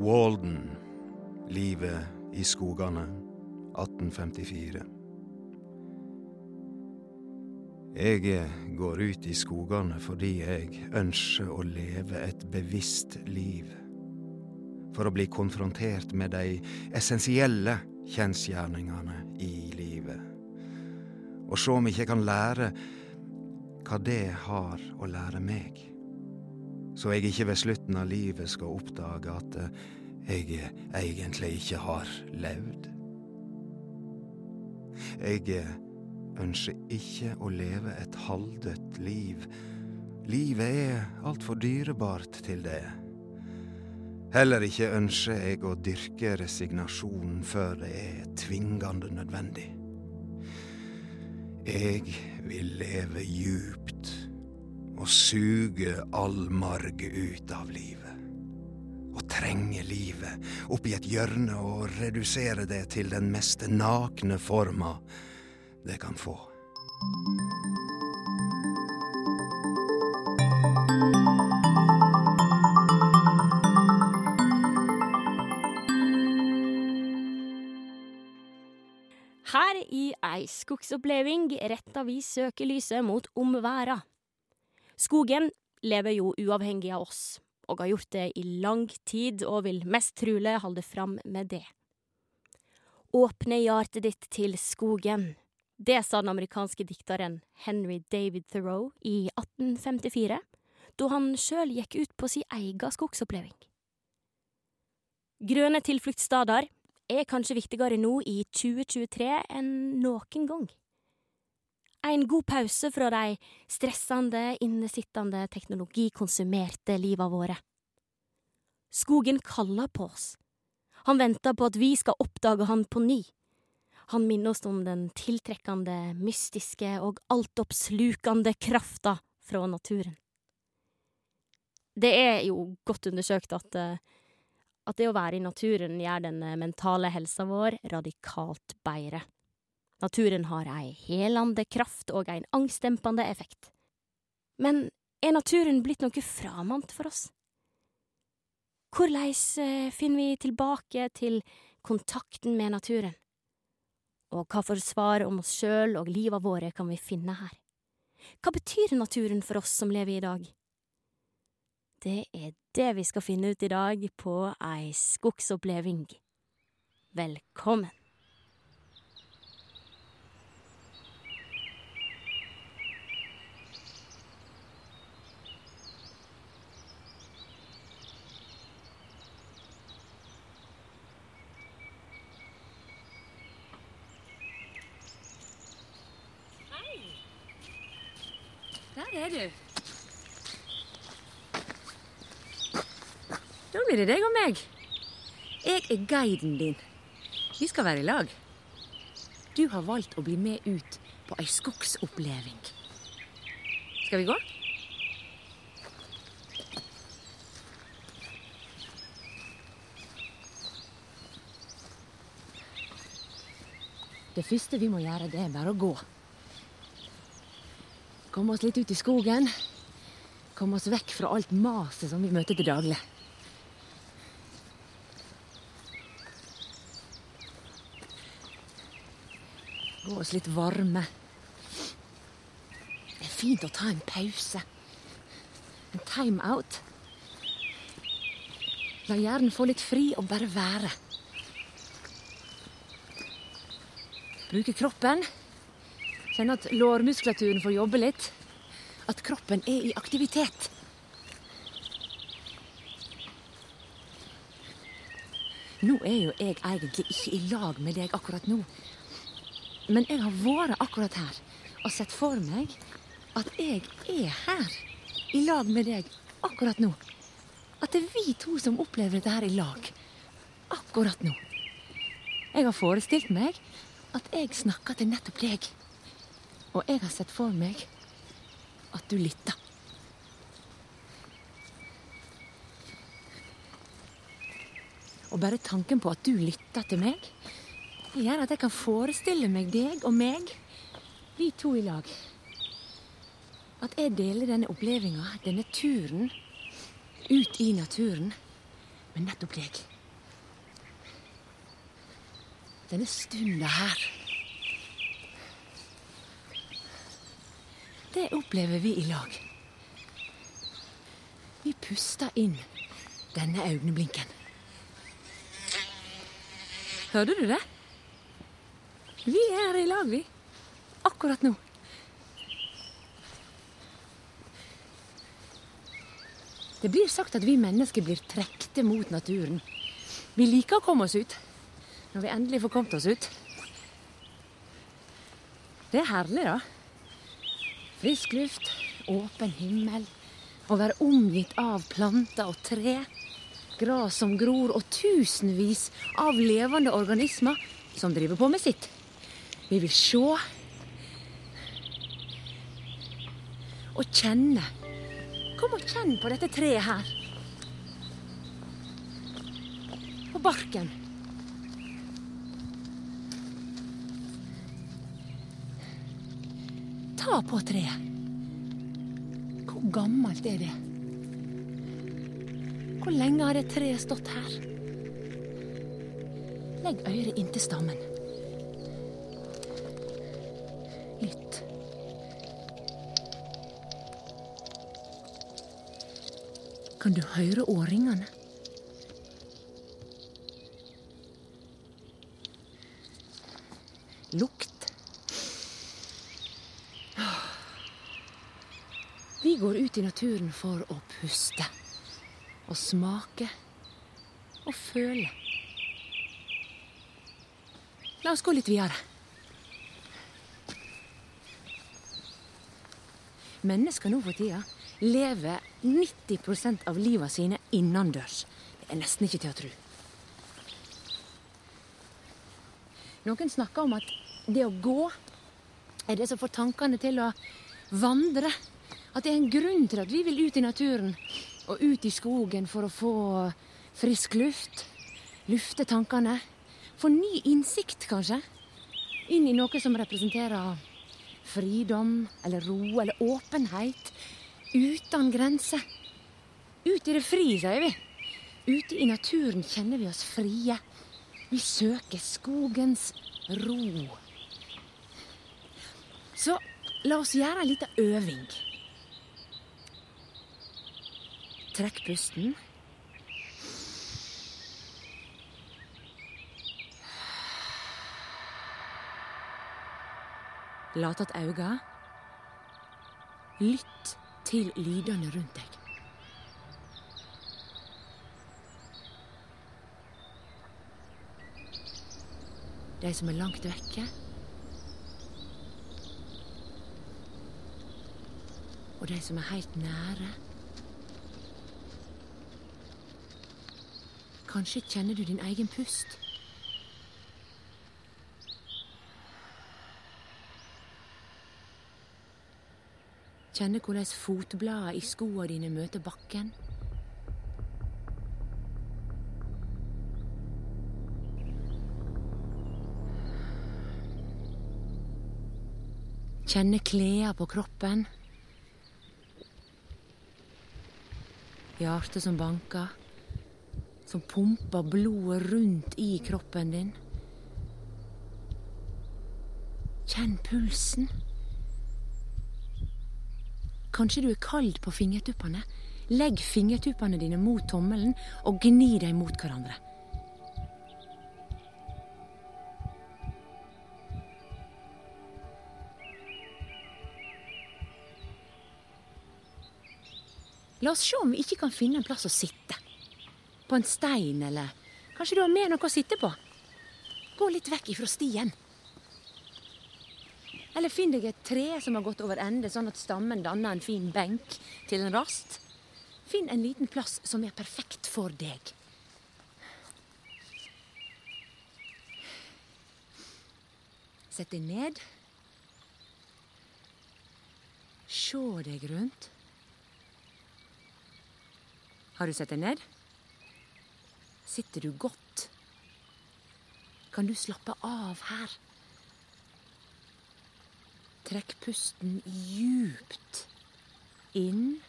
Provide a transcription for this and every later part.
Walden, livet i skogene, 1854. Jeg går ut i skogene fordi jeg ønsker å leve et bevisst liv. For å bli konfrontert med de essensielle kjensgjerningene i livet. Og se om ikke kan lære hva det har å lære meg. Så jeg ikke ved slutten av livet skal oppdage at jeg egentlig ikke har levd. Jeg ønsker ikke å leve et halvdødt liv. Livet er altfor dyrebart til det. Heller ikke ønsker jeg å dyrke resignasjon før det er tvingende nødvendig. Jeg vil leve djupt og suge all marg ut av livet. Å trenge livet opp i et hjørne og redusere det til den mest nakne forma det kan få. Her i ei skogsoppleving retter vi søkelyset mot omværa. Skogen lever jo uavhengig av oss, og har gjort det i lang tid og vil mest trulig holde fram med det. Åpne hjertet ditt til skogen. Det sa den amerikanske dikteren Henry David Thoreau i 1854, da han sjøl gikk ut på sin egen skogsoppleving. Grønne tilfluktssteder er kanskje viktigere nå i 2023 enn noen gang. En god pause fra de stressende, innesittende, teknologikonsumerte liva våre. Skogen kaller på oss. Han venter på at vi skal oppdage han på ny. Han minner oss om den tiltrekkende, mystiske og altoppslukende krafta fra naturen. Det er jo godt undersøkt at, at det å være i naturen gjør den mentale helsa vår radikalt bedre. Naturen har ei helande kraft og ein angstdempende effekt. Men er naturen blitt noe framand for oss? Hvordan finner vi tilbake til kontakten med naturen? Og hva for svar om oss sjøl og liva våre kan vi finne her? Hva betyr naturen for oss som lever i dag? Det er det vi skal finne ut i dag på ei skogsoppleving. Velkommen! Er du. Da blir det deg og meg. Jeg er guiden din. Vi skal være i lag. Du har valgt å bli med ut på ei skogsoppleving. Skal vi gå? Det første vi må gjøre, det er bare å gå. Komme oss litt ut i skogen. Komme oss vekk fra alt maset som vi møter til daglig. Gå oss litt varme. Det er fint å ta en pause. En time-out. La hjernen få litt fri og bare være. Bruke kroppen. Kjenne at lårmuskulaturen får jobbe litt. At kroppen er i aktivitet. Nå er jo jeg egentlig ikke i lag med deg akkurat nå. Men jeg har vært akkurat her og sett for meg at jeg er her i lag med deg akkurat nå. At det er vi to som opplever dette her i lag akkurat nå. Jeg har forestilt meg at jeg snakker til nettopp deg. Og jeg har sett for meg at du lytter. Og bare tanken på at du lytter til meg, gjør at jeg kan forestille meg deg og meg, vi to i lag. At jeg deler denne opplevelsen, denne turen, ut i naturen, med nettopp deg. Denne stunda her Det opplever vi i lag. Vi puster inn denne øyeblinken. Hørte du det? Vi er i lag, vi. Akkurat nå. Det blir sagt at vi mennesker blir trekte mot naturen. Vi liker å komme oss ut. Når vi endelig får kommet oss ut. Det er herlig, da. Frisk luft, åpen himmel. Å være omgitt av planter og tre. Gras som gror, og tusenvis av levende organismer som driver på med sitt. Vi vil se og kjenne. Kom og kjenn på dette treet her. På barken. Ta på treet. Hvor gammelt er det? Hvor lenge har det treet stått her? Legg øret inntil stammen. Lytt. Kan du høre årringene? Lukt. Vi går ut i naturen for å puste. Og smake. Og føle. La oss gå litt videre. Mennesker nå for tida lever 90% av livet sine innendørs. Det er nesten ikke til å tro. Noen snakker om at det å gå er det som får tankene til å vandre. At det er en grunn til at vi vil ut i naturen og ut i skogen for å få frisk luft. Lufte tankene. Få ny innsikt, kanskje. Inn i noe som representerer fridom eller ro eller åpenhet. Uten grenser. Ut i det fri, sier vi. Ute i naturen kjenner vi oss frie. Vi søker skogens ro. Så la oss gjøre en liten øving. Trekk pusten. Lat att auga. Lytt til lydene rundt deg. De som er langt vekke. Og de som er helt nære. Kanskje kjenner du din egen pust. Kjenne hvordan fotbladene i skoene dine møter bakken. Kjenne klærne på kroppen. Hjertet som banker, som pumper blodet rundt i kroppen din. Kjenn pulsen. Kanskje du er kald på fingertuppene. Legg fingertuppene dine mot tommelen og gni dem mot hverandre. La oss se om vi ikke kan finne en plass å sitte. På en stein, eller kanskje du har med noe å sitte på. Gå litt vekk ifra stien. Eller finn deg et tre som har gått over ende, sånn at stammen danner en fin benk til en rast. Finn en liten plass som er perfekt for deg. Sett deg ned. Se deg rundt. Har du sett deg ned? Sitter du godt? Kan du slappe av her? Trekk pusten djupt inn.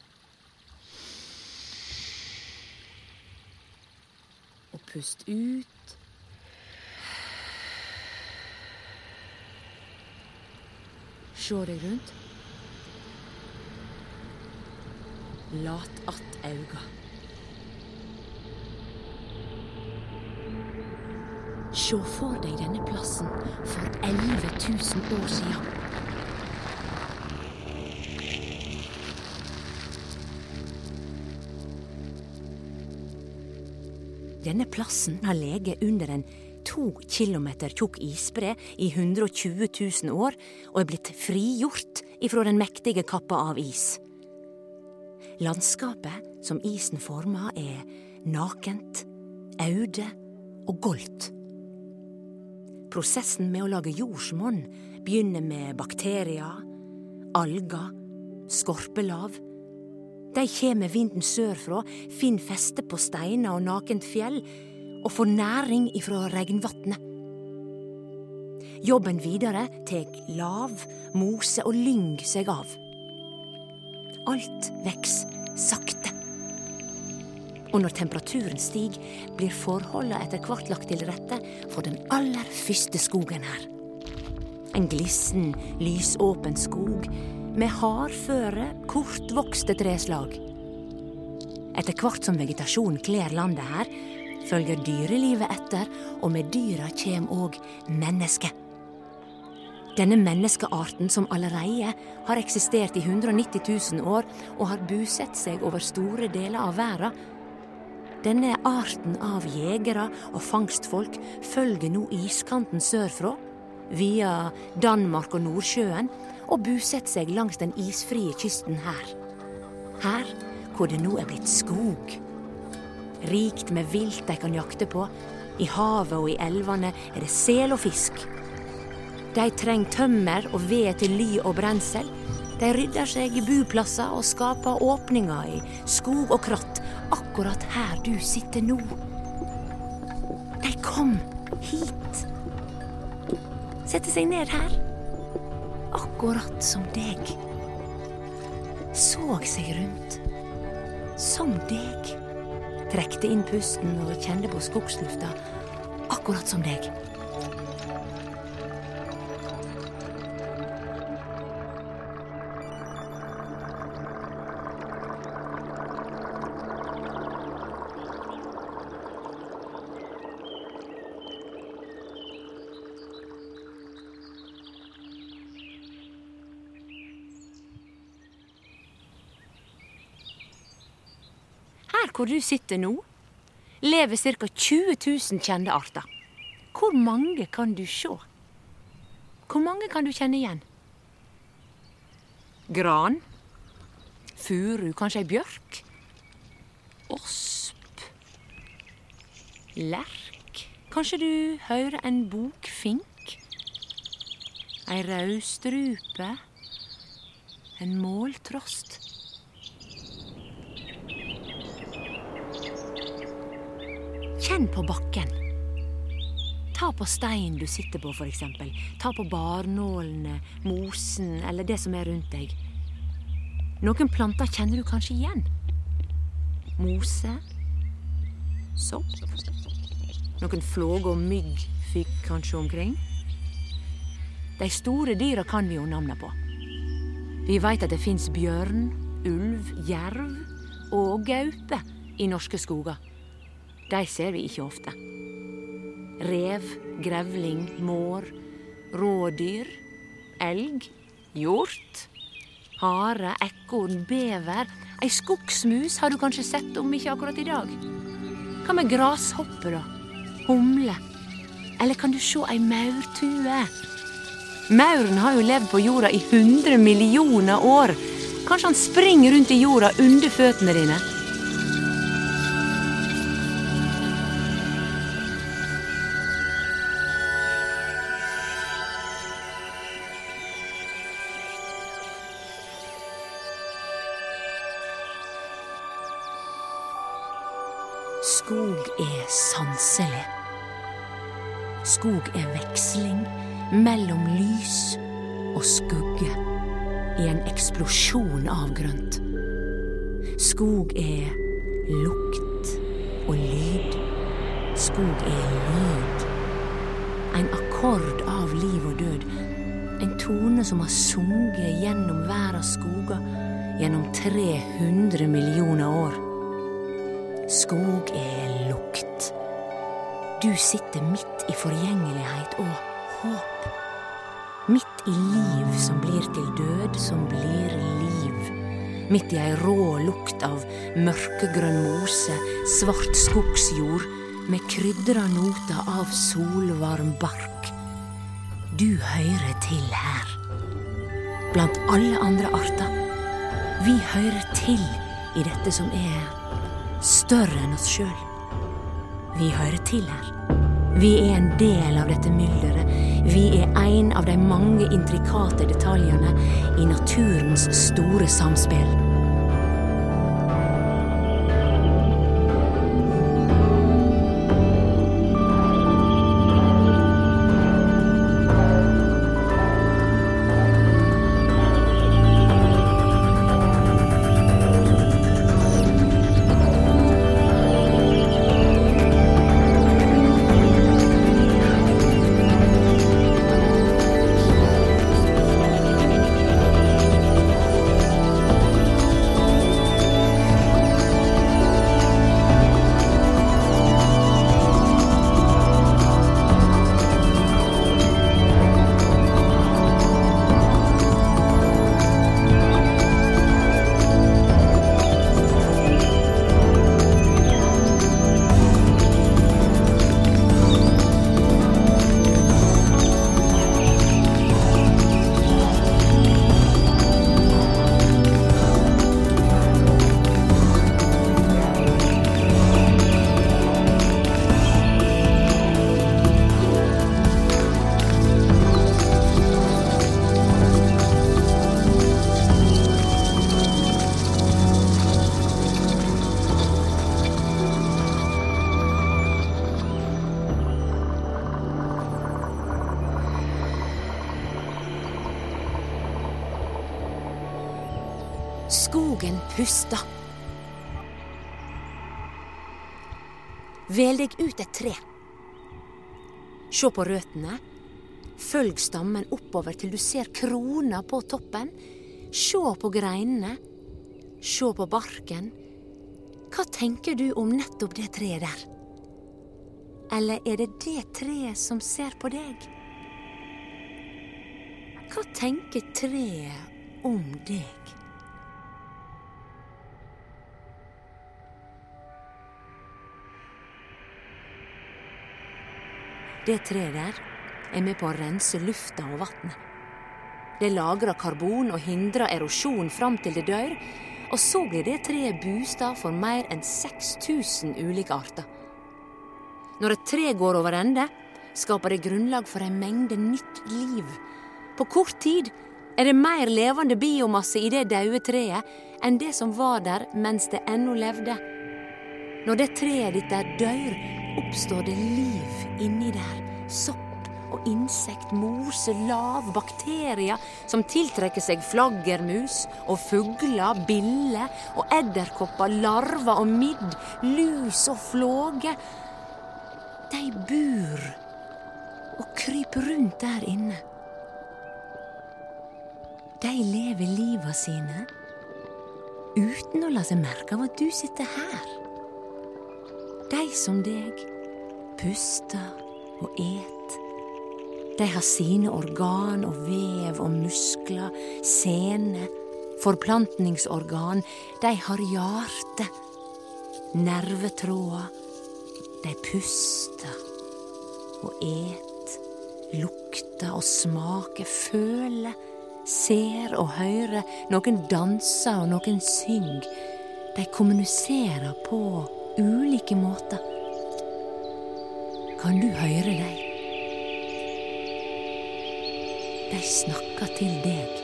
Og Pust ut. Se deg rundt. Lat att auga. Se for deg denne plassen for 11 000 år siden. Denne plassen har ligget under en to kilometer tjukk isbre i 120 000 år og er blitt frigjort ifra den mektige kappa av is. Landskapet som isen former, er nakent, aude og goldt. Prosessen med å lage jordsmonn begynner med bakterier, alger, skorpelav. De kjem med vinden sørfra, finner feste på steiner og nakent fjell og får næring ifra regnvatnet. Jobben videre tek lav, mose og lyng seg av. Alt veks sakte. Og når temperaturen stiger, blir forholdene etter hvert lagt til rette for den aller første skogen her. En glissen, lysåpen skog med hardføre, kortvokste treslag. Etter hvert som vegetasjonen kler landet her, følger dyrelivet etter, og med dyra kjem òg mennesket. Denne menneskearten som allerede har eksistert i 190 000 år og har bosatt seg over store deler av verden. Denne arten av jegere og fangstfolk følger nå iskanten sørfra, via Danmark og Nordsjøen, og bosetter seg langs den isfrie kysten her. Her hvor det nå er blitt skog. Rikt med vilt de kan jakte på. I havet og i elvene er det sel og fisk. De trenger tømmer og ved til ly og brensel. De rydder seg buplasser og skaper åpninger i skog og kratt, akkurat her du sitter nå. De kom hit. Sette seg ned her. Akkurat som deg. Såg seg rundt. Som deg. Trekte inn pusten og kjente på skogslufta. Akkurat som deg. Hvor du sitter nå, lever ca. 20 000 kjente arter. Hvor mange kan du se? Hvor mange kan du kjenne igjen? Gran. Furu, kanskje ei bjørk. Osp. Lerk. Kanskje du hører en bokfink. Ei raustrupe. En måltrost. Kjenn på bakken. Ta på steinen du sitter på, eksempel. Ta på barnålene, mosen eller det som er rundt deg. Noen planter kjenner du kanskje igjen. Mose. Sopp. Noen flåger og mygg fikk kanskje omkring. De store dyra kan vi jo navnene på. Vi veit at det fins bjørn, ulv, jerv og gaupe i norske skoger. De ser vi ikke ofte. Rev, grevling, mår, rådyr, elg, hjort, hare, ekorn, bever. Ei skogsmus har du kanskje sett, om ikke akkurat i dag. Hva med grashoppe, da? Humle? Eller kan du se ei maurtue? Mauren har jo levd på jorda i 100 millioner år. Kanskje han springer rundt i jorda under føttene dine? Skog er sanselig. Skog er veksling mellom lys og skugge i en eksplosjon av grønt. Skog er lukt og lyd. Skog er lyd. En akkord av liv og død. En tone som har sunget gjennom verdens skoger gjennom 300 millioner år. Skog er lukt. Du sitter midt i forgjengelighet og håp. Midt i liv som blir til død, som blir liv. Midt i ei rå lukt av mørkegrønn mose, svart skogsjord, med krydra noter av solvarm bark. Du hører til her. Blant alle andre arter. Vi hører til i dette som er større enn oss sjøl. Vi hører til her. Vi er en del av dette mylderet. Vi er en av de mange intrikate detaljene i naturens store samspill. Skogen puster. Vel deg ut et tre. Se på røttene. Følg stammen oppover til du ser krona på toppen. Se på greinene. Se på barken. Hva tenker du om nettopp det treet der? Eller er det det treet som ser på deg? Hva tenker treet om deg? Det treet der er med på å rense lufta og vannet. Det lagrer karbon og hindrer erosjon fram til det dør, og så blir det treet bostad for mer enn 6000 ulike arter. Når et tre går over ende, skaper det grunnlag for en mengde nytt liv. På kort tid er det mer levende biomasse i det døde treet enn det som var der mens det ennå levde. Når det treet ditt der dør, oppstår det liv inni der. Sopp og insekt, mose, lav, bakterier som tiltrekker seg flaggermus og fugler, biller og edderkopper, larver og midd, lus og flåger. De bur og kryper rundt der inne. De lever liva sine uten å la seg merke av at du sitter her. De som deg puster og et. De har sine organ og vev og muskler, sene, forplantningsorgan. De har hjerte, nervetråder. De puster og et, lukter og smaker, føler, ser og hører. Noen danser og noen synger. De kommuniserer på ulike måter. Kan du høre dem? De snakker til deg.